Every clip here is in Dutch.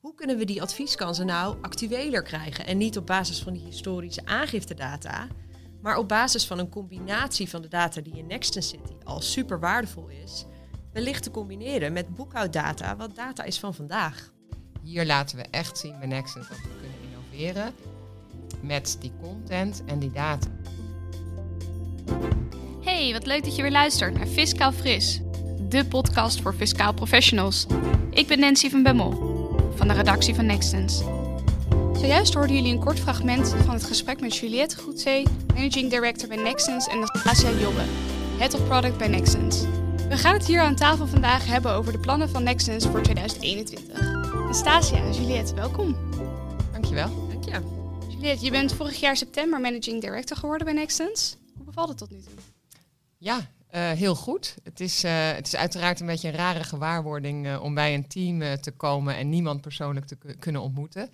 hoe kunnen we die advieskansen nou actueler krijgen? En niet op basis van die historische aangiftedata, maar op basis van een combinatie van de data die in Nextens zit, die al super waardevol is, wellicht te combineren met boekhouddata, wat data is van vandaag. Hier laten we echt zien bij Nextens dat we kunnen innoveren met die content en die data. Hey, wat leuk dat je weer luistert naar Fiscaal Fris, de podcast voor fiscaal professionals. Ik ben Nancy van Bemmel van de redactie van Nextens. Zojuist hoorden jullie een kort fragment van het gesprek met Juliette Goedzee, Managing Director bij Nextens en Nastasia Jobbe, Head of Product bij Nextens. We gaan het hier aan tafel vandaag hebben over de plannen van Nextens voor 2021. Nastasia en Juliette, welkom. Dankjewel. Dank je. Juliette, je bent vorig jaar september Managing Director geworden bij Nextens. Hoe bevalt het tot nu toe? Ja, uh, heel goed. Het is, uh, het is uiteraard een beetje een rare gewaarwording uh, om bij een team te komen en niemand persoonlijk te kunnen ontmoeten.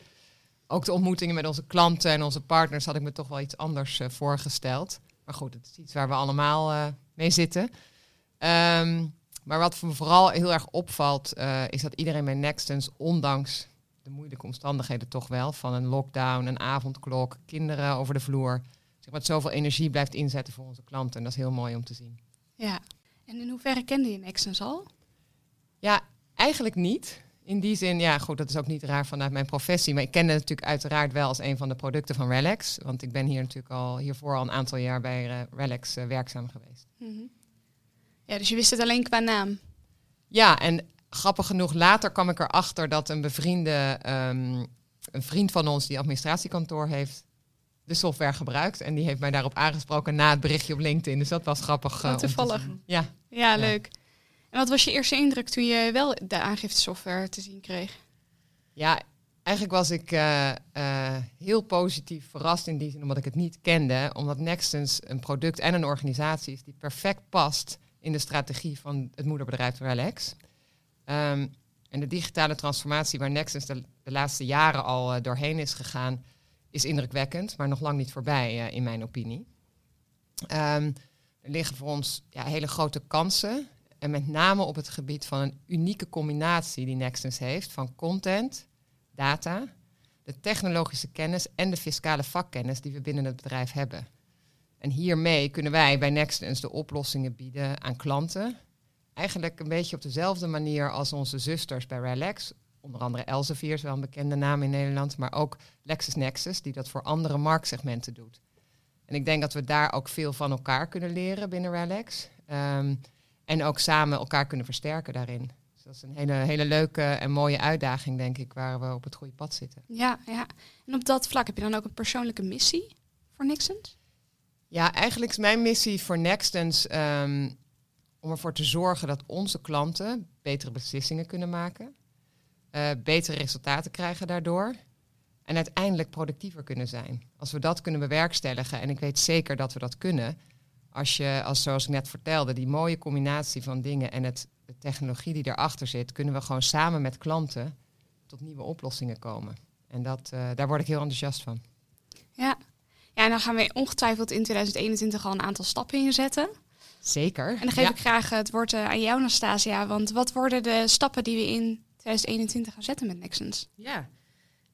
Ook de ontmoetingen met onze klanten en onze partners had ik me toch wel iets anders voorgesteld. Maar goed, het is iets waar we allemaal mee zitten. Um, maar wat me vooral heel erg opvalt, is dat iedereen bij Nextens, ondanks de moeilijke omstandigheden toch wel, van een lockdown, een avondklok, kinderen over de vloer, zeg maar, zoveel energie blijft inzetten voor onze klanten. En dat is heel mooi om te zien. Ja, en in hoeverre kende je Nexens al? Ja, eigenlijk niet. In die zin, ja goed, dat is ook niet raar vanuit mijn professie. Maar ik kende het natuurlijk uiteraard wel als een van de producten van Relax. Want ik ben hier natuurlijk al hiervoor al een aantal jaar bij uh, Relax uh, werkzaam geweest. Mm -hmm. Ja, dus je wist het alleen qua naam? Ja, en grappig genoeg, later kwam ik erachter dat een bevriende, um, een vriend van ons die administratiekantoor heeft, de software gebruikt. En die heeft mij daarop aangesproken na het berichtje op LinkedIn. Dus dat was grappig. Uh, toevallig. Te ja. ja. leuk. En wat was je eerste indruk toen je wel de aangiftesoftware te zien kreeg? Ja, eigenlijk was ik uh, uh, heel positief verrast in die zin, omdat ik het niet kende. Omdat Nextens een product en een organisatie is die perfect past in de strategie van het moederbedrijf Relax. Um, en de digitale transformatie waar Nextens de, de laatste jaren al doorheen is gegaan, is indrukwekkend, maar nog lang niet voorbij uh, in mijn opinie. Um, er liggen voor ons ja, hele grote kansen. En met name op het gebied van een unieke combinatie die Nextens heeft van content, data, de technologische kennis en de fiscale vakkennis die we binnen het bedrijf hebben. En hiermee kunnen wij bij Nextens de oplossingen bieden aan klanten. Eigenlijk een beetje op dezelfde manier als onze zusters bij Relax onder andere Elsevier is wel een bekende naam in Nederland, maar ook LexisNexis, die dat voor andere marktsegmenten doet. En ik denk dat we daar ook veel van elkaar kunnen leren binnen Relax. Um, en ook samen elkaar kunnen versterken daarin. Dus dat is een hele, hele leuke en mooie uitdaging, denk ik, waar we op het goede pad zitten. Ja, ja. En op dat vlak heb je dan ook een persoonlijke missie voor Nextens? Ja, eigenlijk is mijn missie voor Nextens um, om ervoor te zorgen dat onze klanten betere beslissingen kunnen maken uh, betere resultaten krijgen daardoor. En uiteindelijk productiever kunnen zijn. Als we dat kunnen bewerkstelligen, en ik weet zeker dat we dat kunnen, als je, als zoals ik net vertelde, die mooie combinatie van dingen en het, de technologie die erachter zit, kunnen we gewoon samen met klanten tot nieuwe oplossingen komen. En dat, uh, daar word ik heel enthousiast van. Ja. ja, en dan gaan we ongetwijfeld in 2021 al een aantal stappen inzetten. Zeker. En dan geef ik graag het woord uh, aan jou, Nastasia. Want wat worden de stappen die we in 2021 gaan zetten met Nexens? Ja,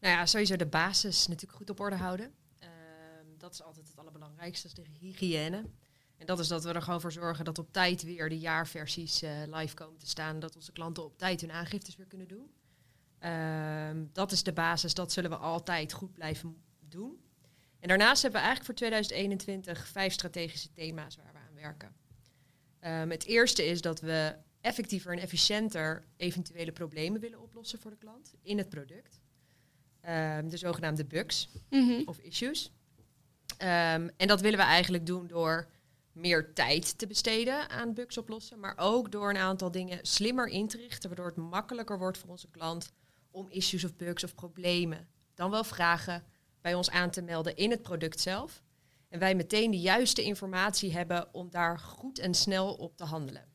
nou ja, sowieso de basis natuurlijk goed op orde houden. Uh, dat is altijd het allerbelangrijkste, dat is de hygiëne. En dat is dat we er gewoon voor zorgen dat op tijd weer de jaarversies uh, live komen te staan. Dat onze klanten op tijd hun aangiftes weer kunnen doen. Uh, dat is de basis, dat zullen we altijd goed blijven doen. En daarnaast hebben we eigenlijk voor 2021 vijf strategische thema's waar we aan werken. Um, het eerste is dat we effectiever en efficiënter eventuele problemen willen oplossen voor de klant in het product. Um, de zogenaamde bugs mm -hmm. of issues. Um, en dat willen we eigenlijk doen door meer tijd te besteden aan bugs oplossen, maar ook door een aantal dingen slimmer in te richten, waardoor het makkelijker wordt voor onze klant om issues of bugs of problemen dan wel vragen bij ons aan te melden in het product zelf. En wij meteen de juiste informatie hebben om daar goed en snel op te handelen.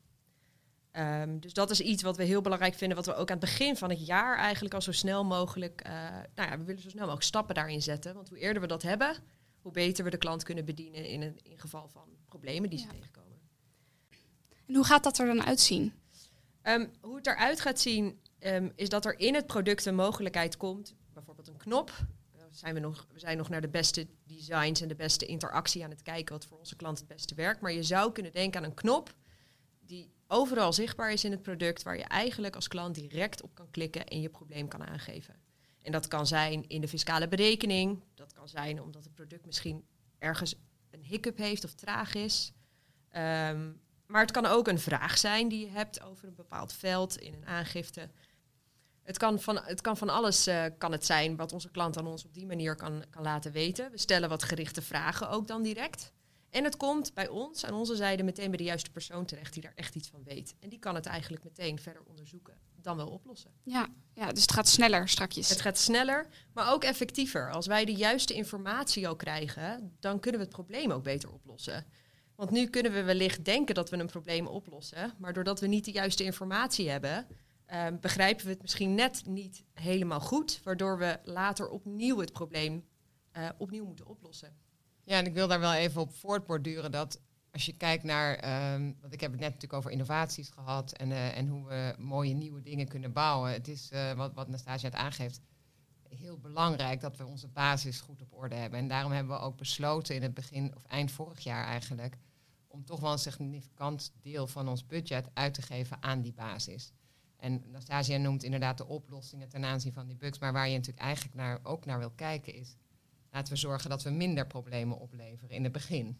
Um, dus dat is iets wat we heel belangrijk vinden, wat we ook aan het begin van het jaar eigenlijk al zo snel mogelijk, uh, nou ja, we willen zo snel mogelijk stappen daarin zetten. Want hoe eerder we dat hebben, hoe beter we de klant kunnen bedienen in, een, in geval van problemen die ja. ze tegenkomen. En hoe gaat dat er dan uitzien? Um, hoe het eruit gaat zien, ehm, is dat er in het product een mogelijkheid komt, bijvoorbeeld een knop. Uh, zijn we, nog, we zijn nog naar de beste designs en de beste interactie aan het kijken wat voor onze klant het beste werkt. Maar je zou kunnen denken aan een knop die overal zichtbaar is in het product, waar je eigenlijk als klant direct op kan klikken en je probleem kan aangeven. En dat kan zijn in de fiscale berekening, dat kan zijn omdat het product misschien ergens een hiccup heeft of traag is. Um, maar het kan ook een vraag zijn die je hebt over een bepaald veld in een aangifte. Het kan van, het kan van alles uh, kan het zijn wat onze klant aan ons op die manier kan, kan laten weten. We stellen wat gerichte vragen ook dan direct. En het komt bij ons, aan onze zijde, meteen bij de juiste persoon terecht die daar echt iets van weet. En die kan het eigenlijk meteen verder onderzoeken, dan wel oplossen. Ja, ja dus het gaat sneller strakjes. Het gaat sneller, maar ook effectiever. Als wij de juiste informatie ook krijgen, dan kunnen we het probleem ook beter oplossen. Want nu kunnen we wellicht denken dat we een probleem oplossen, maar doordat we niet de juiste informatie hebben, uh, begrijpen we het misschien net niet helemaal goed, waardoor we later opnieuw het probleem uh, opnieuw moeten oplossen. Ja, en ik wil daar wel even op voortborduren dat als je kijkt naar, um, want ik heb het net natuurlijk over innovaties gehad en, uh, en hoe we mooie nieuwe dingen kunnen bouwen. Het is uh, wat, wat Nastasia het aangeeft, heel belangrijk dat we onze basis goed op orde hebben. En daarom hebben we ook besloten in het begin, of eind vorig jaar eigenlijk, om toch wel een significant deel van ons budget uit te geven aan die basis. En Nastasia noemt inderdaad de oplossingen ten aanzien van die bugs. Maar waar je natuurlijk eigenlijk naar, ook naar wil kijken is... laten we zorgen dat we minder problemen opleveren in het begin.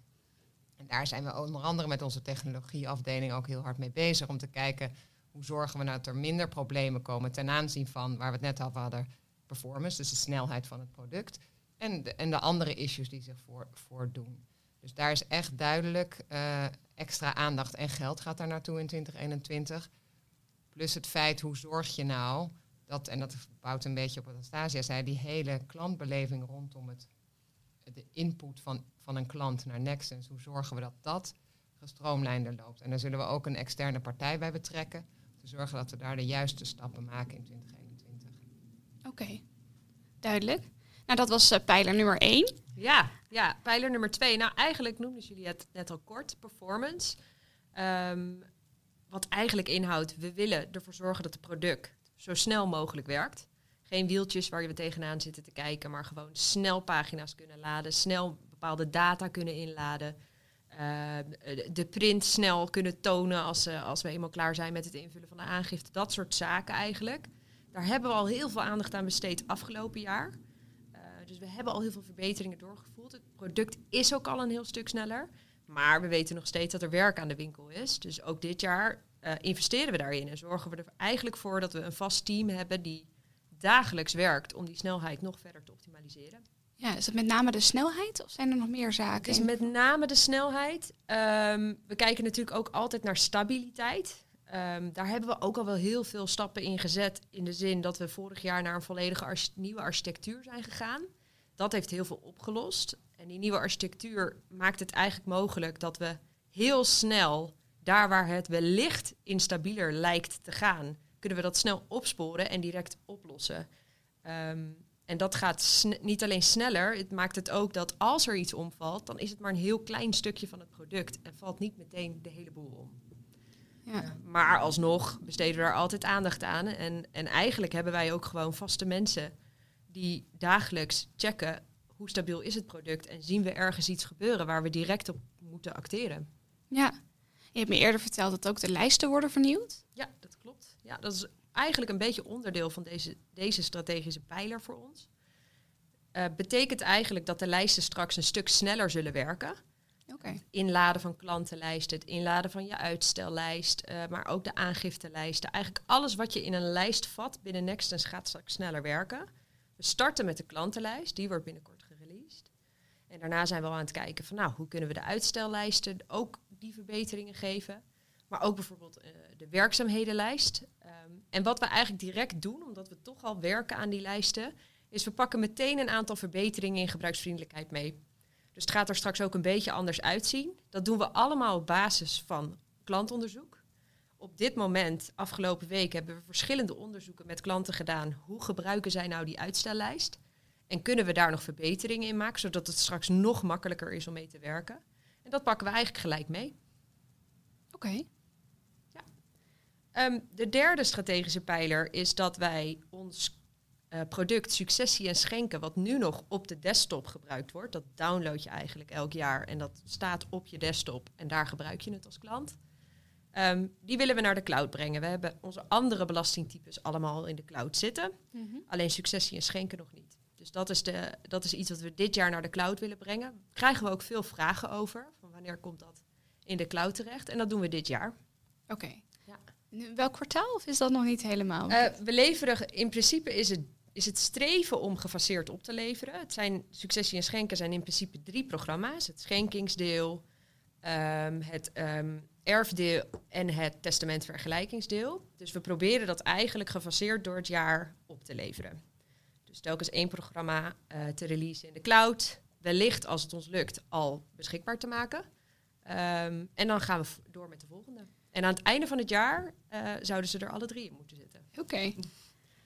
En daar zijn we onder andere met onze technologieafdeling ook heel hard mee bezig... om te kijken hoe zorgen we nou dat er minder problemen komen... ten aanzien van, waar we het net over hadden, performance. Dus de snelheid van het product. En de, en de andere issues die zich voor, voordoen. Dus daar is echt duidelijk uh, extra aandacht en geld gaat daar naartoe in 2021. Plus het feit, hoe zorg je nou dat, en dat bouwt een beetje op wat Anastasia zei, die hele klantbeleving rondom het, de input van, van een klant naar Nexus, hoe zorgen we dat dat gestroomlijnder loopt. En daar zullen we ook een externe partij bij betrekken, om te zorgen dat we daar de juiste stappen maken in 2021. Oké, okay. duidelijk. Nou, dat was uh, pijler nummer 1. Ja, ja, pijler nummer 2. Nou, eigenlijk noemden jullie het net al kort, performance. Um, wat eigenlijk inhoudt, we willen ervoor zorgen dat het product zo snel mogelijk werkt. Geen wieltjes waar je tegenaan zitten te kijken, maar gewoon snel pagina's kunnen laden, snel bepaalde data kunnen inladen. Uh, de print snel kunnen tonen als, uh, als we eenmaal klaar zijn met het invullen van de aangifte. Dat soort zaken eigenlijk. Daar hebben we al heel veel aandacht aan besteed afgelopen jaar. Uh, dus we hebben al heel veel verbeteringen doorgevoerd. Het product is ook al een heel stuk sneller. Maar we weten nog steeds dat er werk aan de winkel is. Dus ook dit jaar uh, investeren we daarin en zorgen we er eigenlijk voor dat we een vast team hebben die dagelijks werkt om die snelheid nog verder te optimaliseren. Ja, is het met name de snelheid of zijn er nog meer zaken? Het is met name de snelheid. Um, we kijken natuurlijk ook altijd naar stabiliteit. Um, daar hebben we ook al wel heel veel stappen in gezet. In de zin dat we vorig jaar naar een volledige arch nieuwe architectuur zijn gegaan. Dat heeft heel veel opgelost. En die nieuwe architectuur maakt het eigenlijk mogelijk dat we heel snel, daar waar het wellicht instabieler lijkt te gaan, kunnen we dat snel opsporen en direct oplossen. Um, en dat gaat niet alleen sneller, het maakt het ook dat als er iets omvalt, dan is het maar een heel klein stukje van het product en valt niet meteen de hele boel om. Ja. Maar alsnog besteden we daar altijd aandacht aan. En, en eigenlijk hebben wij ook gewoon vaste mensen die dagelijks checken hoe stabiel is het product en zien we ergens iets gebeuren waar we direct op moeten acteren. Ja, je hebt me eerder verteld dat ook de lijsten worden vernieuwd. Ja, dat klopt. Ja, dat is eigenlijk een beetje onderdeel van deze, deze strategische pijler voor ons. Uh, betekent eigenlijk dat de lijsten straks een stuk sneller zullen werken. Okay. Het inladen van klantenlijsten, het inladen van je uitstellijst, uh, maar ook de aangiftelijsten. Eigenlijk alles wat je in een lijst vat binnen Nextens gaat straks sneller werken. We starten met de klantenlijst, die wordt binnenkort gereleased. En daarna zijn we al aan het kijken van nou, hoe kunnen we de uitstellijsten ook die verbeteringen geven. Maar ook bijvoorbeeld uh, de werkzaamhedenlijst. Um, en wat we eigenlijk direct doen, omdat we toch al werken aan die lijsten, is we pakken meteen een aantal verbeteringen in gebruiksvriendelijkheid mee. Dus het gaat er straks ook een beetje anders uitzien. Dat doen we allemaal op basis van klantonderzoek. Op dit moment, afgelopen week, hebben we verschillende onderzoeken met klanten gedaan. Hoe gebruiken zij nou die uitstellijst? En kunnen we daar nog verbeteringen in maken, zodat het straks nog makkelijker is om mee te werken? En dat pakken we eigenlijk gelijk mee. Oké. Okay. Ja. Ehm, de derde strategische pijler is dat wij ons uh, product Successie en Schenken, wat nu nog op de desktop gebruikt wordt, dat download je eigenlijk elk jaar en dat staat op je desktop en daar gebruik je het als klant. Ehm, die willen we naar de cloud brengen. We hebben onze andere belastingtypes allemaal in de cloud zitten. Mhm. Alleen successie en schenken nog niet. Dus dat is, de, dat is iets wat we dit jaar naar de cloud willen brengen. Krijgen we ook veel vragen over. Wanneer komt dat in de cloud terecht? En dat doen we dit jaar. Oké. Ja. Welk kwartaal of is dat nog niet helemaal? Uh, we leveren, in principe is het, is het streven om gefaseerd op te leveren. Het zijn successie en schenken zijn in principe drie programma's. Het schenkingsdeel, um, het um, erfdeel en het testamentvergelijkingsdeel. Dus we proberen dat eigenlijk gefaseerd door het jaar op te leveren. Dus telkens één programma uh, te releasen in de cloud. Wellicht, als het ons lukt, al beschikbaar te maken. Um, en dan gaan we door met de volgende. En aan het einde van het jaar uh, zouden ze er alle drie in moeten zitten. Oké.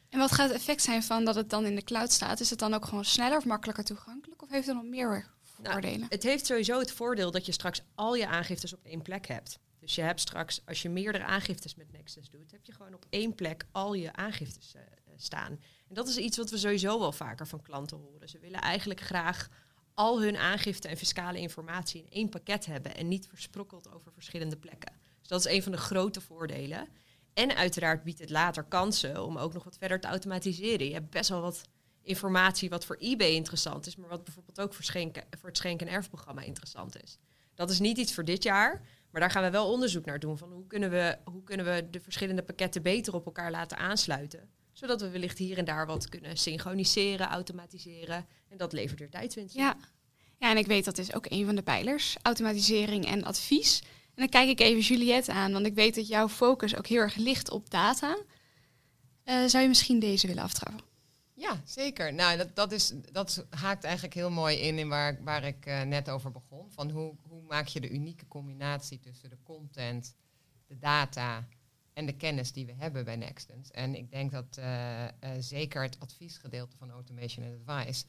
En wat gaat het effect zijn van dat het dan in de cloud staat? Is het dan ook gewoon sneller of makkelijker toegankelijk? Of heeft het nog meer voordelen? Nou, het heeft sowieso het voordeel dat je straks al je aangiftes op één plek hebt. Dus je hebt straks, als je meerdere aangiftes met Nexus doet, heb je gewoon op één plek al je aangiftes uh, staan. En dat is iets wat we sowieso wel vaker van klanten horen. Ze willen eigenlijk graag al hun aangifte en fiscale informatie in één pakket hebben en niet versprokkeld over verschillende plekken. Dus dat is een van de grote voordelen. En uiteraard biedt het later kansen om ook nog wat verder te automatiseren. Je hebt best wel wat informatie wat voor eBay interessant is, maar wat bijvoorbeeld ook voor, voor het schenken- en erfprogramma interessant is. Dat is niet iets voor dit jaar, maar daar gaan we wel onderzoek naar doen. Van hoe kunnen we, hoe kunnen we de verschillende pakketten beter op elkaar laten aansluiten? Zodat we wellicht hier en daar wat kunnen synchroniseren, automatiseren. En dat levert weer tijdwinst. Ja. ja, en ik weet dat is ook een van de pijlers. Automatisering en advies. En dan kijk ik even Juliette aan, want ik weet dat jouw focus ook heel erg ligt op data. Uh, zou je misschien deze willen aftrappen? Ja, zeker. Nou, dat, dat, is, dat haakt eigenlijk heel mooi in, in waar, waar ik uh, net over begon. Van hoe, hoe maak je de unieke combinatie tussen de content, de data en de kennis die we hebben bij Nextens. En ik denk dat uh, uh, zeker het adviesgedeelte van Automation and Advice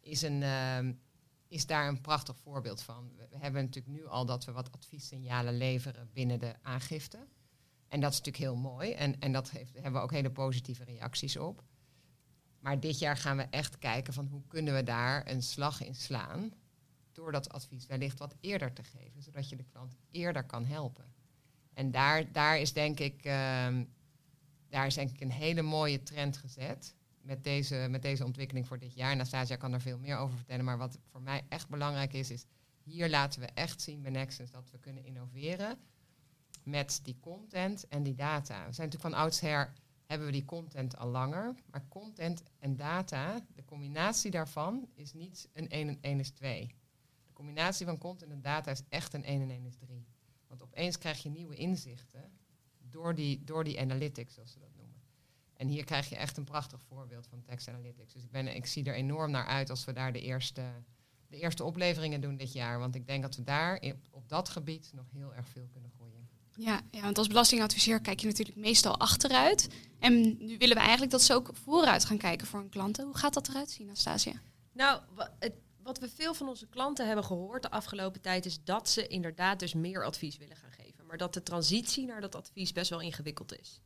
is, een, uh, is daar een prachtig voorbeeld van. We, we hebben natuurlijk nu al dat we wat adviessignalen leveren binnen de aangifte. En dat is natuurlijk heel mooi. En, en dat heeft, hebben we ook hele positieve reacties op. Maar dit jaar gaan we echt kijken van hoe kunnen we daar een slag in slaan. Door dat advies wellicht wat eerder te geven. Zodat je de klant eerder kan helpen. En daar, daar, is denk ik, um, daar is denk ik een hele mooie trend gezet. Met deze, met deze ontwikkeling voor dit jaar. Nastasia kan er veel meer over vertellen. Maar wat voor mij echt belangrijk is, is hier laten we echt zien bij Nexus dat we kunnen innoveren met die content en die data. We zijn natuurlijk van oudsher hebben we die content al langer. Maar content en data, de combinatie daarvan is niet een 1 en 1 is 2. De combinatie van content en data is echt een 1 en 1 is 3. Want opeens krijg je nieuwe inzichten door die, door die analytics, zoals ze dat noemen. En hier krijg je echt een prachtig voorbeeld van text analytics. Dus ik, ben, ik zie er enorm naar uit als we daar de eerste, de eerste opleveringen doen dit jaar. Want ik denk dat we daar op, dat gebied nog heel erg veel kunnen groeien. Ja, ja, want als belastingadviseur kijk je natuurlijk meestal achteruit. En nu willen we eigenlijk dat ze ook vooruit gaan kijken voor hun klanten. Hoe gaat dat eruit zien, Anastasia? Nou, het, wat we veel van onze klanten hebben gehoord de afgelopen tijd is dat ze inderdaad dus meer advies willen gaan geven. Maar dat de transitie naar dat advies best wel ingewikkeld is.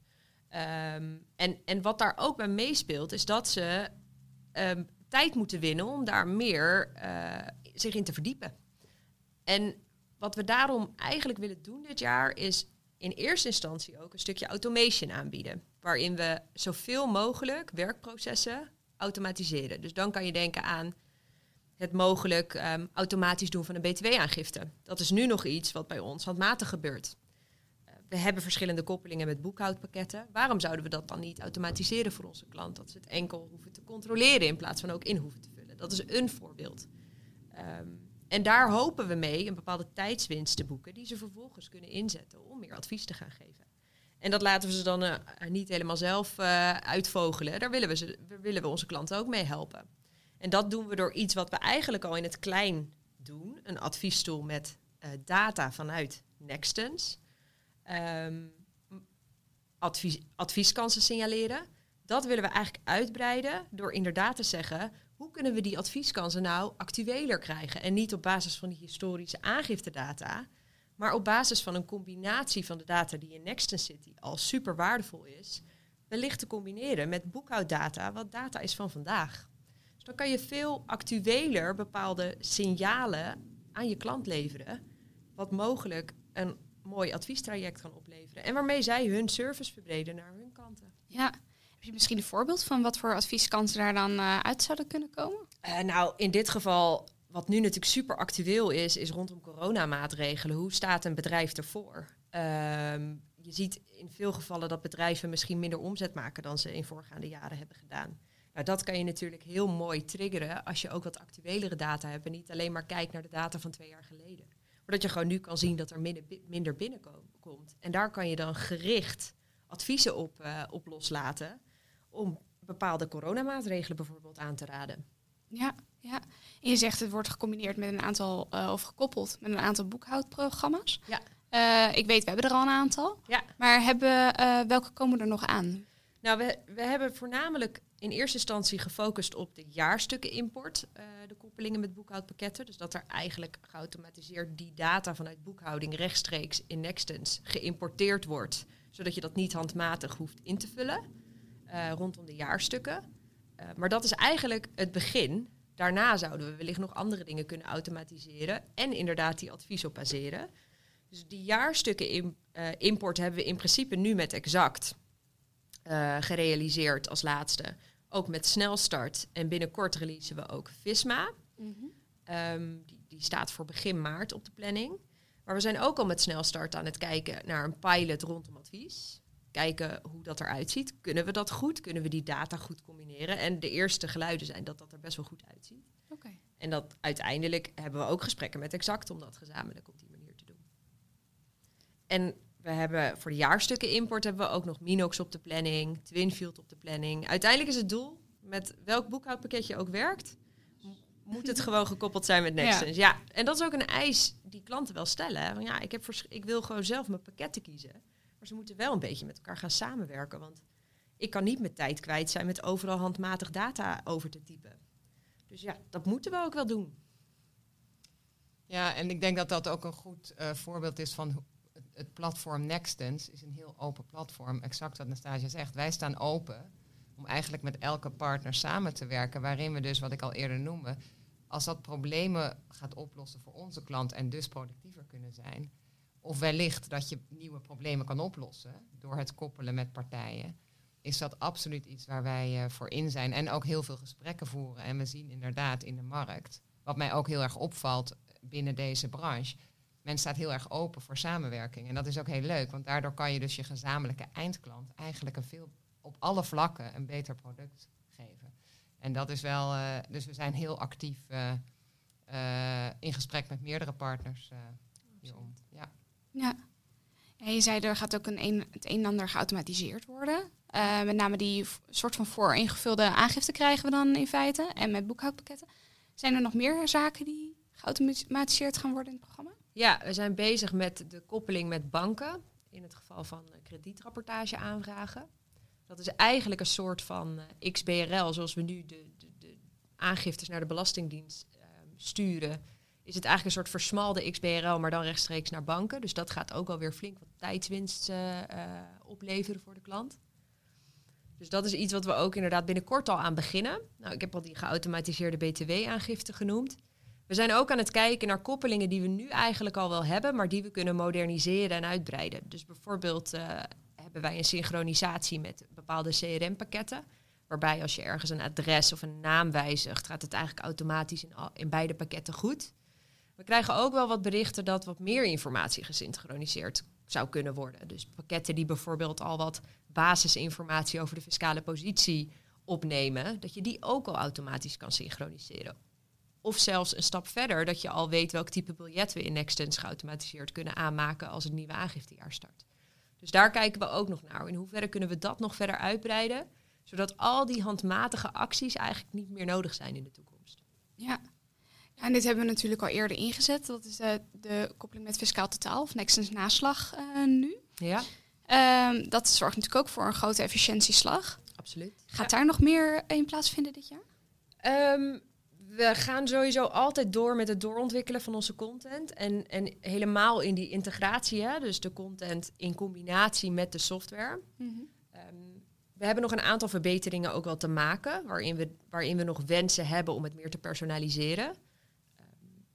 Um, en, en wat daar ook bij meespeelt, is dat ze um, tijd moeten winnen om daar meer uh, zich in te verdiepen. En wat we daarom eigenlijk willen doen dit jaar is in eerste instantie ook een stukje automation aanbieden. Waarin we zoveel mogelijk werkprocessen automatiseren. Dus dan kan je denken aan het mogelijk um, automatisch doen van een btw-aangifte. Dat is nu nog iets wat bij ons handmatig gebeurt. Uh, we hebben verschillende koppelingen met boekhoudpakketten. Waarom zouden we dat dan niet automatiseren voor onze klant? Dat ze het enkel hoeven te controleren in plaats van ook in hoeven te vullen. Dat is een voorbeeld. Um, en daar hopen we mee een bepaalde tijdswinst te boeken, die ze vervolgens kunnen inzetten om meer advies te gaan geven. En dat laten we ze dan uh, niet helemaal zelf uh, uitvogelen. Daar willen we, ze, willen we onze klanten ook mee helpen. En dat doen we door iets wat we eigenlijk al in het klein doen. Een adviesstoel met uh, data vanuit Nextens. Um, advies, advieskansen signaleren. Dat willen we eigenlijk uitbreiden door inderdaad te zeggen hoe kunnen we die advieskansen nou actueler krijgen? En niet op basis van die historische aangiftedata, Maar op basis van een combinatie van de data die in Nextens zit, die al super waardevol is, wellicht te combineren met boekhouddata, wat data is van vandaag. Dus dan kan je veel actueler bepaalde signalen aan je klant leveren, wat mogelijk een mooi adviestraject kan opleveren. En waarmee zij hun service verbreden naar hun klanten. Ja. Heb je misschien een voorbeeld van wat voor advieskansen daar dan uh, uit zouden kunnen komen? Uh, nou, in dit geval, wat nu natuurlijk super actueel is, is rondom coronamaatregelen. Hoe staat een bedrijf ervoor? Um, je ziet in veel gevallen dat bedrijven misschien minder omzet maken dan ze in voorgaande jaren hebben gedaan. Nou, dat kan je natuurlijk heel mooi triggeren als je ook wat actuelere data hebt en niet alleen maar kijkt naar de data van twee jaar geleden. Maar dat je gewoon nu kan zien dat er minder, minder binnenkomt. En daar kan je dan gericht adviezen op, uh, op loslaten om bepaalde coronamaatregelen bijvoorbeeld aan te raden. Ja, ja. En je zegt het wordt gecombineerd met een aantal, uh, of gekoppeld met een aantal boekhoudprogramma's. Ja. Uh, ik weet, we hebben er al een aantal. Ja. Maar hebben, welke komen er nog aan? Nou, we, we hebben voornamelijk in eerste instantie gefocust op de jaarstukken import, uh, de koppelingen met boekhoudpakketten. Dus dat er eigenlijk geautomatiseerd die data vanuit boekhouding rechtstreeks in Nextens geïmporteerd wordt, zodat je dat niet handmatig hoeft in te vullen rondom de jaarstukken. maar dat is eigenlijk het begin. Daarna zouden we wellicht nog andere dingen kunnen automatiseren en inderdaad die advies op baseren. Dus die jaarstukken import hebben we in principe nu met Exact gerealiseerd als laatste. Ook met Snelstart. En binnenkort releasen we ook Visma. Mm -hmm. um, die, die staat voor begin maart op de planning. Maar we zijn ook al met Snelstart aan het kijken naar een pilot rondom advies. Kijken hoe dat eruit ziet. Kunnen we dat goed? Kunnen we die data goed combineren? En de eerste geluiden zijn dat dat er best wel goed uitziet. Okay. En dat uiteindelijk hebben we ook gesprekken met Exact om dat gezamenlijk op die manier te doen. En we hebben voor de jaarstukken import hebben we ook nog Minox op de planning, Twinfield op de planning. Uiteindelijk is het doel, met welk boekhoudpakketje ook werkt, moet het gewoon gekoppeld zijn met Nextens. Ja. ja. en dat is ook een eis die klanten wel stellen. Van ja, ik, heb ik wil gewoon zelf mijn pakketten kiezen. Maar ze moeten wel een beetje met elkaar gaan samenwerken. Want ik kan niet mijn tijd kwijt zijn met overal handmatig data over te typen. Dus ja, dat moeten we ook wel doen. Ja, en ik denk dat dat ook een goed uh, voorbeeld is van het, platform Nextens is een heel open platform. Exact wat Nastasia zegt. Wij staan open om eigenlijk met elke partner samen te werken. Waarin we dus, wat ik al eerder noemde, als dat problemen gaat oplossen voor onze klant en dus productiever kunnen zijn. Of wellicht dat je nieuwe problemen kan oplossen door het koppelen met partijen. Is dat absoluut iets waar wij uh, voor in zijn. En ook heel veel gesprekken voeren. En we zien inderdaad in de markt, wat mij ook heel erg opvalt binnen deze branche, men staat heel erg open voor samenwerking. En dat is ook heel leuk, want daardoor kan je dus je gezamenlijke eindklant eigenlijk een veel, op alle vlakken een beter product geven. En dat is wel, uh, dus we zijn heel actief uh, uh, in gesprek met meerdere partners hierom. Ja. ja. En je zei er gaat ook een, een, het een en ander geautomatiseerd worden. met name die soort van voor ingevulde aangifte krijgen we dan in feite. En met boekhoudpakketten. Zijn er nog meer zaken die geautomatiseerd gaan worden in het programma? Ja, we zijn bezig met de koppeling met banken. In het geval van kredietrapportage aanvragen. Dat is eigenlijk een soort van uh, XBRL, zoals we nu de, de, de, aangiftes naar de Belastingdienst uh, sturen. Is het eigenlijk een soort versmalde XBRL, maar dan rechtstreeks naar banken. Dus dat gaat ook alweer flink wat tijdswinst uh, opleveren voor de klant. Dus dat is iets wat we ook inderdaad binnenkort al aan beginnen. Nou, ik heb al die geautomatiseerde BTW-aangifte genoemd. We zijn ook aan het kijken naar koppelingen die we nu eigenlijk al wel hebben, maar die we kunnen moderniseren en uitbreiden. Dus bijvoorbeeld uh, hebben wij een synchronisatie met bepaalde CRM-pakketten. Waarbij als je ergens een adres of een naam wijzigt, gaat het eigenlijk automatisch in, in beide pakketten goed. We krijgen ook wel wat berichten dat wat meer informatie gesynchroniseerd zou kunnen worden. Dus pakketten die bijvoorbeeld al wat basisinformatie over de fiscale positie opnemen, dat je die ook al automatisch kan synchroniseren. Of zelfs een stap verder, dat je al weet welk type biljet we in Nextens geautomatiseerd kunnen aanmaken als het nieuwe aangiftejaar start. Dus daar kijken we ook nog naar. In hoeverre kunnen we dat nog verder uitbreiden, zodat al die handmatige acties eigenlijk niet meer nodig zijn in de toekomst. Ja, ja en dit hebben we natuurlijk al eerder ingezet. Dat is de, de koppeling met Fiscaal Totaal of Nextens naslag uh, nu. Ja. Um, dat zorgt natuurlijk ook voor een grote efficiëntieslag. Absoluut. Gaat ja. daar nog meer in plaatsvinden dit jaar? Um, we gaan sowieso altijd door met het doorontwikkelen van onze content. En, en helemaal in die integratie, hè, dus de content in combinatie met de software. Mhm. Ehm, we hebben nog een aantal verbeteringen ook wel te maken, waarin we, waarin we nog wensen hebben om het meer te personaliseren. Ehm,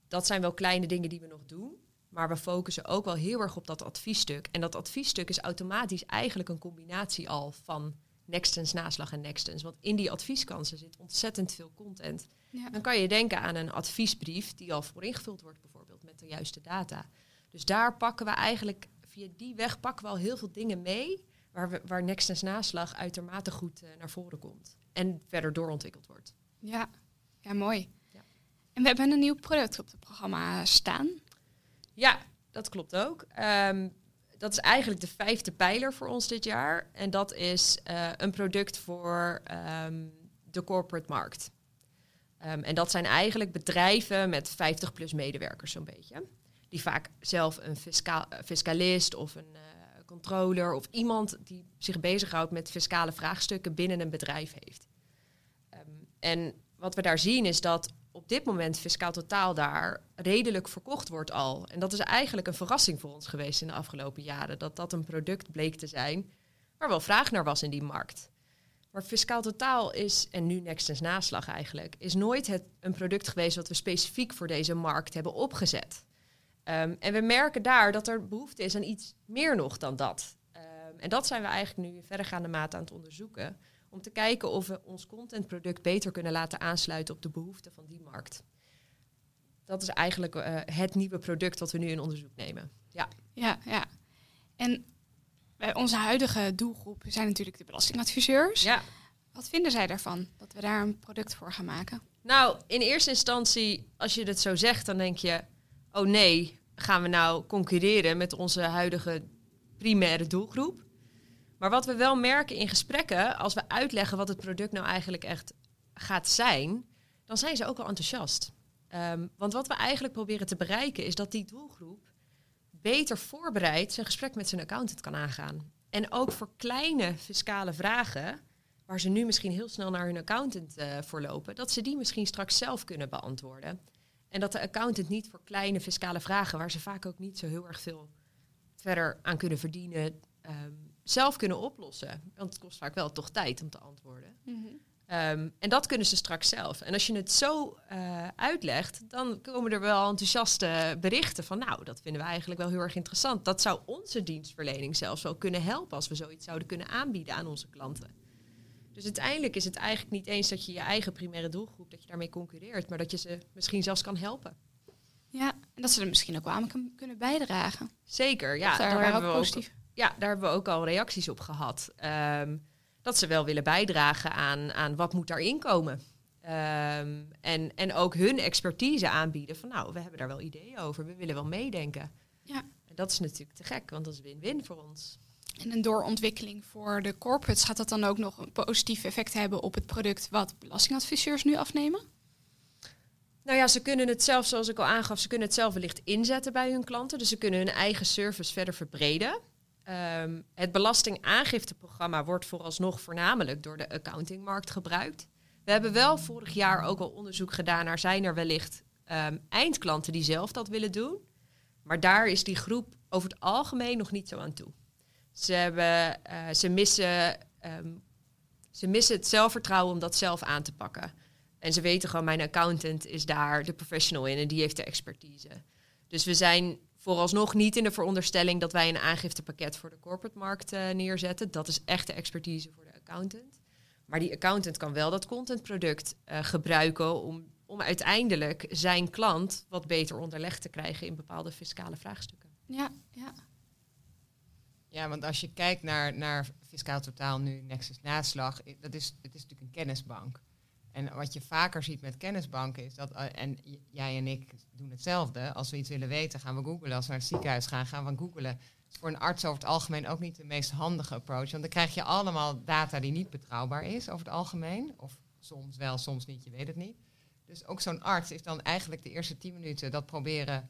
dat zijn wel kleine dingen die we nog doen, maar we focussen ook wel heel erg op dat adviesstuk. En dat adviesstuk is automatisch eigenlijk een combinatie al van Nextens, naslag en Nextens. Want in die advieskansen zit ontzettend veel content. Ja. Dan kan je denken aan een adviesbrief die al voor ingevuld wordt, bijvoorbeeld met de juiste data. Dus daar pakken we eigenlijk, via die weg pakken we al heel veel dingen mee, waar, we, waar Nextens naslag uitermate goed eh, naar voren komt. En verder doorontwikkeld wordt. Ja. ja, mooi. Ja. En we hebben een nieuw product op het programma staan. Ja, dat klopt ook. Ehm, dat is eigenlijk de vijfde pijler voor ons dit jaar. En dat is eh, een product voor ehm, de corporate markt. Ehm, en dat zijn eigenlijk bedrijven met 50 plus medewerkers zo'n beetje. Die vaak zelf een fiscaal, fiscalist of een eh, controller of iemand die zich bezighoudt met fiscale vraagstukken binnen een bedrijf heeft. Ehm, en wat we daar zien is dat dit moment fiscaal totaal daar redelijk verkocht wordt al. En dat is eigenlijk een verrassing voor ons geweest in de afgelopen jaren. Dat dat een product bleek te zijn waar wel vraag naar was in die markt. Maar fiscaal totaal is, en nu Nextens naslag eigenlijk, is nooit het, een product geweest wat we specifiek voor deze markt hebben opgezet. Um, en we merken daar dat er behoefte is aan iets meer nog dan dat. Um, en dat zijn we eigenlijk nu in verregaande mate aan het onderzoeken. Om te kijken of we ons contentproduct beter kunnen laten aansluiten op de behoeften van die markt. Dat is eigenlijk uh, het nieuwe product wat we nu in onderzoek nemen. Ja, ja. ja. En bij onze huidige doelgroep zijn natuurlijk de belastingadviseurs. Ja. Wat vinden zij daarvan dat we daar een product voor gaan maken? Nou, in eerste instantie, als je het zo zegt, dan denk je: oh nee, gaan we nou concurreren met onze huidige primaire doelgroep? Maar wat we wel merken in gesprekken, als we uitleggen wat het product nou eigenlijk echt gaat zijn, dan zijn ze ook wel enthousiast. Um, want wat we eigenlijk proberen te bereiken is dat die doelgroep beter voorbereid zijn gesprek met zijn accountant kan aangaan. En ook voor kleine fiscale vragen, waar ze nu misschien heel snel naar hun accountant uh, voor lopen, dat ze die misschien straks zelf kunnen beantwoorden. En dat de accountant niet voor kleine fiscale vragen, waar ze vaak ook niet zo heel erg veel verder aan kunnen verdienen, um, zelf kunnen oplossen. Want het kost vaak wel toch tijd om te antwoorden. Mm -hmm. Um, en dat kunnen ze straks zelf. En als je het zo uh, uitlegt, dan komen er wel enthousiaste berichten van, nou, dat vinden we eigenlijk wel heel erg interessant. Dat zou onze dienstverlening zelfs wel kunnen helpen als we zoiets zouden kunnen aanbieden aan onze klanten. Dus uiteindelijk is het eigenlijk niet eens dat je je eigen primaire doelgroep, dat je daarmee concurreert, maar dat je ze misschien zelfs kan helpen. Ja, en dat ze er misschien ook wel aan kunnen bijdragen. Zeker, ja. daar, daar hebben we positief. Ook, ja, daar hebben we ook al reacties op gehad. Um, dat ze wel willen bijdragen aan, aan wat moet daarin komen. Um, en, en ook hun expertise aanbieden van nou, we hebben daar wel ideeën over, we willen wel meedenken. Ja. En dat is natuurlijk te gek, want dat is win-win voor ons. En een doorontwikkeling voor de corporates, gaat dat dan ook nog een positief effect hebben op het product wat belastingadviseurs nu afnemen? Nou ja, ze kunnen het zelf, zoals ik al aangaf, ze kunnen het zelf wellicht inzetten bij hun klanten. Dus ze kunnen hun eigen service verder verbreden. Um, het belastingaangifteprogramma wordt vooralsnog voornamelijk door de accountingmarkt gebruikt. We hebben wel vorig jaar ook al onderzoek gedaan naar zijn er wellicht um, eindklanten die zelf dat willen doen. Maar daar is die groep over het algemeen nog niet zo aan toe. Ze, hebben, uh, ze, missen, um, ze missen het zelfvertrouwen om dat zelf aan te pakken. En ze weten gewoon, mijn accountant is daar de professional in en die heeft de expertise. Dus we zijn vooralsnog niet in de veronderstelling dat wij een aangiftepakket voor de corporate markt uh, neerzetten. Dat is echt de expertise voor de accountant. Maar die accountant kan wel dat contentproduct uh, gebruiken om, om uiteindelijk zijn klant wat beter onderlegd te krijgen in bepaalde fiscale vraagstukken. Ja, ja. Ja, want als je kijkt naar, naar fiscaal totaal nu, Nexus Naslag, dat is, het is natuurlijk een kennisbank. En wat je vaker ziet met kennisbanken is dat, uh, en jij en ik doen hetzelfde, als we iets willen weten gaan we googlen. Als we naar het ziekenhuis gaan, gaan we googlen. Het is voor een arts over het algemeen ook niet de meest handige approach. Want dan krijg je allemaal data die niet betrouwbaar is over het algemeen. Of soms wel, soms niet, je weet het niet. Dus ook zo'n arts is dan eigenlijk de eerste tien minuten dat proberen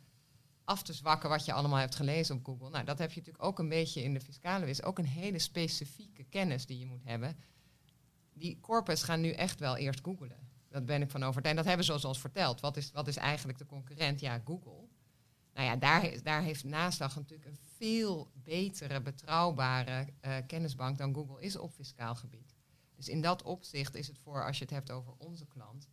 af te zwakken wat je allemaal hebt gelezen op Google. Nou, dat heb je natuurlijk ook een beetje in de fiscale wis. Ook een hele specifieke kennis die je moet hebben die corpus gaan nu echt wel eerst googlen. Dat ben ik van overtuigd. En dat hebben ze ons verteld. Wat is, wat is eigenlijk de concurrent? Ja, Google. Nou ja, daar, daar heeft Naastdag natuurlijk een veel betere, betrouwbare uh, kennisbank dan Google is op fiscaal gebied. Dus in dat opzicht is het voor, als je het hebt over onze klant,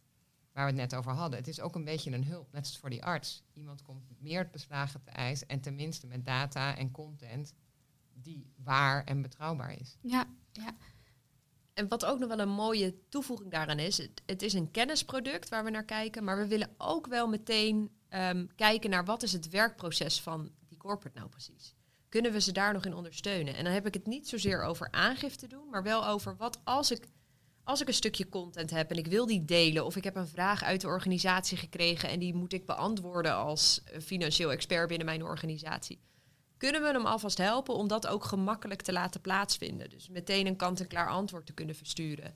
waar we het net over hadden, het is ook een beetje een hulp, net als voor die arts. Iemand komt meer beslagen te ijs en tenminste met data en content die waar en betrouwbaar is. Ja, ja. En wat ook nog wel een mooie toevoeging daaraan is, het, is een kennisproduct waar we naar kijken, maar we willen ook wel meteen um, kijken naar wat is het werkproces van die corporate nou precies. Kunnen we ze daar nog in ondersteunen? En dan heb ik het niet zozeer over aangifte doen, maar wel over wat als ik, als ik een stukje content heb en ik wil die delen, of ik heb een vraag uit de organisatie gekregen en die moet ik beantwoorden als financieel expert binnen mijn organisatie. Kunnen we hem alvast helpen om dat ook gemakkelijk te laten plaatsvinden? Dus meteen een kant-en-klaar antwoord te kunnen versturen.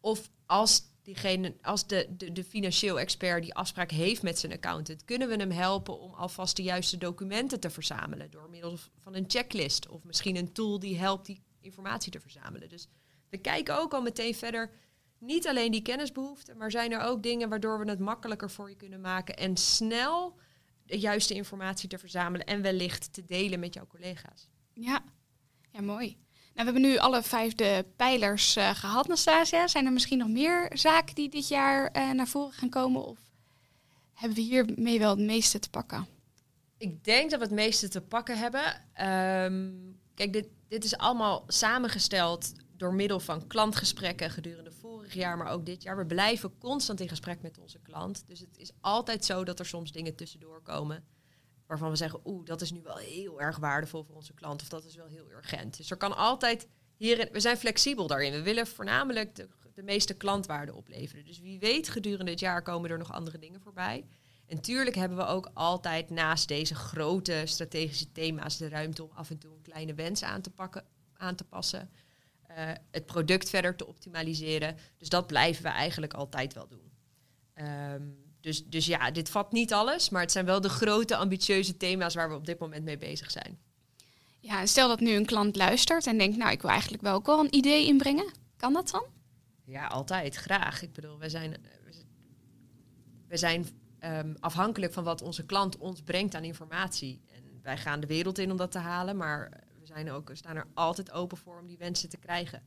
Of als diegene, als de, de, de financieel expert die afspraak heeft met zijn accountant, kunnen we hem helpen om alvast de juiste documenten te verzamelen door middel van een checklist of misschien een tool die helpt die informatie te verzamelen. Dus we kijken ook al meteen verder. Niet alleen die kennisbehoeften, maar zijn er ook dingen waardoor we het makkelijker voor je kunnen maken en snel de juiste informatie te verzamelen en wellicht te delen met jouw collega's. Ja, ja mooi. Nou, we hebben nu alle vijf de pijlers uh, gehad, Nastasia. Zijn er misschien nog meer zaken die dit jaar uh, naar voren gaan komen? Of hebben we hiermee wel het meeste te pakken? Ik denk dat we het meeste te pakken hebben. Um, kijk, dit, dit is allemaal samengesteld door middel van klantgesprekken gedurende vorig jaar, maar ook dit jaar. We blijven constant in gesprek met onze klant. Dus het is altijd zo dat er soms dingen tussendoor komen waarvan we zeggen, oeh, dat is nu wel heel erg waardevol voor onze klant of dat is wel heel urgent. Dus er kan altijd hierin, we zijn flexibel daarin. We willen voornamelijk de, de meeste klantwaarde opleveren. Dus wie weet, gedurende het jaar komen er nog andere dingen voorbij. En tuurlijk hebben we ook altijd naast deze grote strategische thema's de ruimte om af en toe een kleine wens aan te, pakken, aan te passen. Uh, het product verder te optimaliseren. Dus dat blijven we eigenlijk altijd wel doen. Um, dus, dus ja, dit vat niet alles, maar het zijn wel de grote ambitieuze thema's waar we op dit moment mee bezig zijn. Ja, en stel dat nu een klant luistert en denkt, nou, ik wil eigenlijk wel ook wel een idee inbrengen. Kan dat dan? Ja, altijd, graag. Ik bedoel, we zijn, we zijn um, afhankelijk van wat onze klant ons brengt aan informatie. En wij gaan de wereld in om dat te halen, maar ook, staan er altijd open voor om die wensen te krijgen.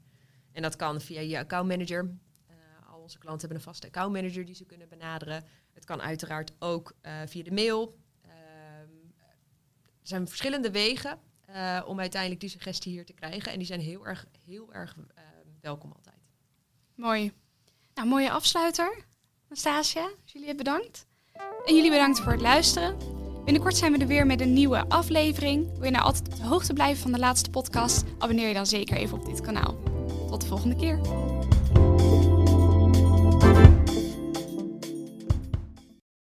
En dat kan via je accountmanager. Uh, al onze klanten hebben een vaste accountmanager die ze kunnen benaderen. Het kan uiteraard ook uh, via de mail. Uh, er zijn verschillende wegen uh, om uiteindelijk die suggestie hier te krijgen. En die zijn heel erg, heel erg ehm, welkom altijd. Mooi. Nou, mooie afsluiter. Anastasia, jullie bedankt. En jullie bedankt voor het luisteren. Binnenkort zijn we er weer met een nieuwe aflevering. Wil je nou altijd op de hoogte blijven van de laatste podcast? Abonneer je dan zeker even op dit kanaal. Tot de volgende keer.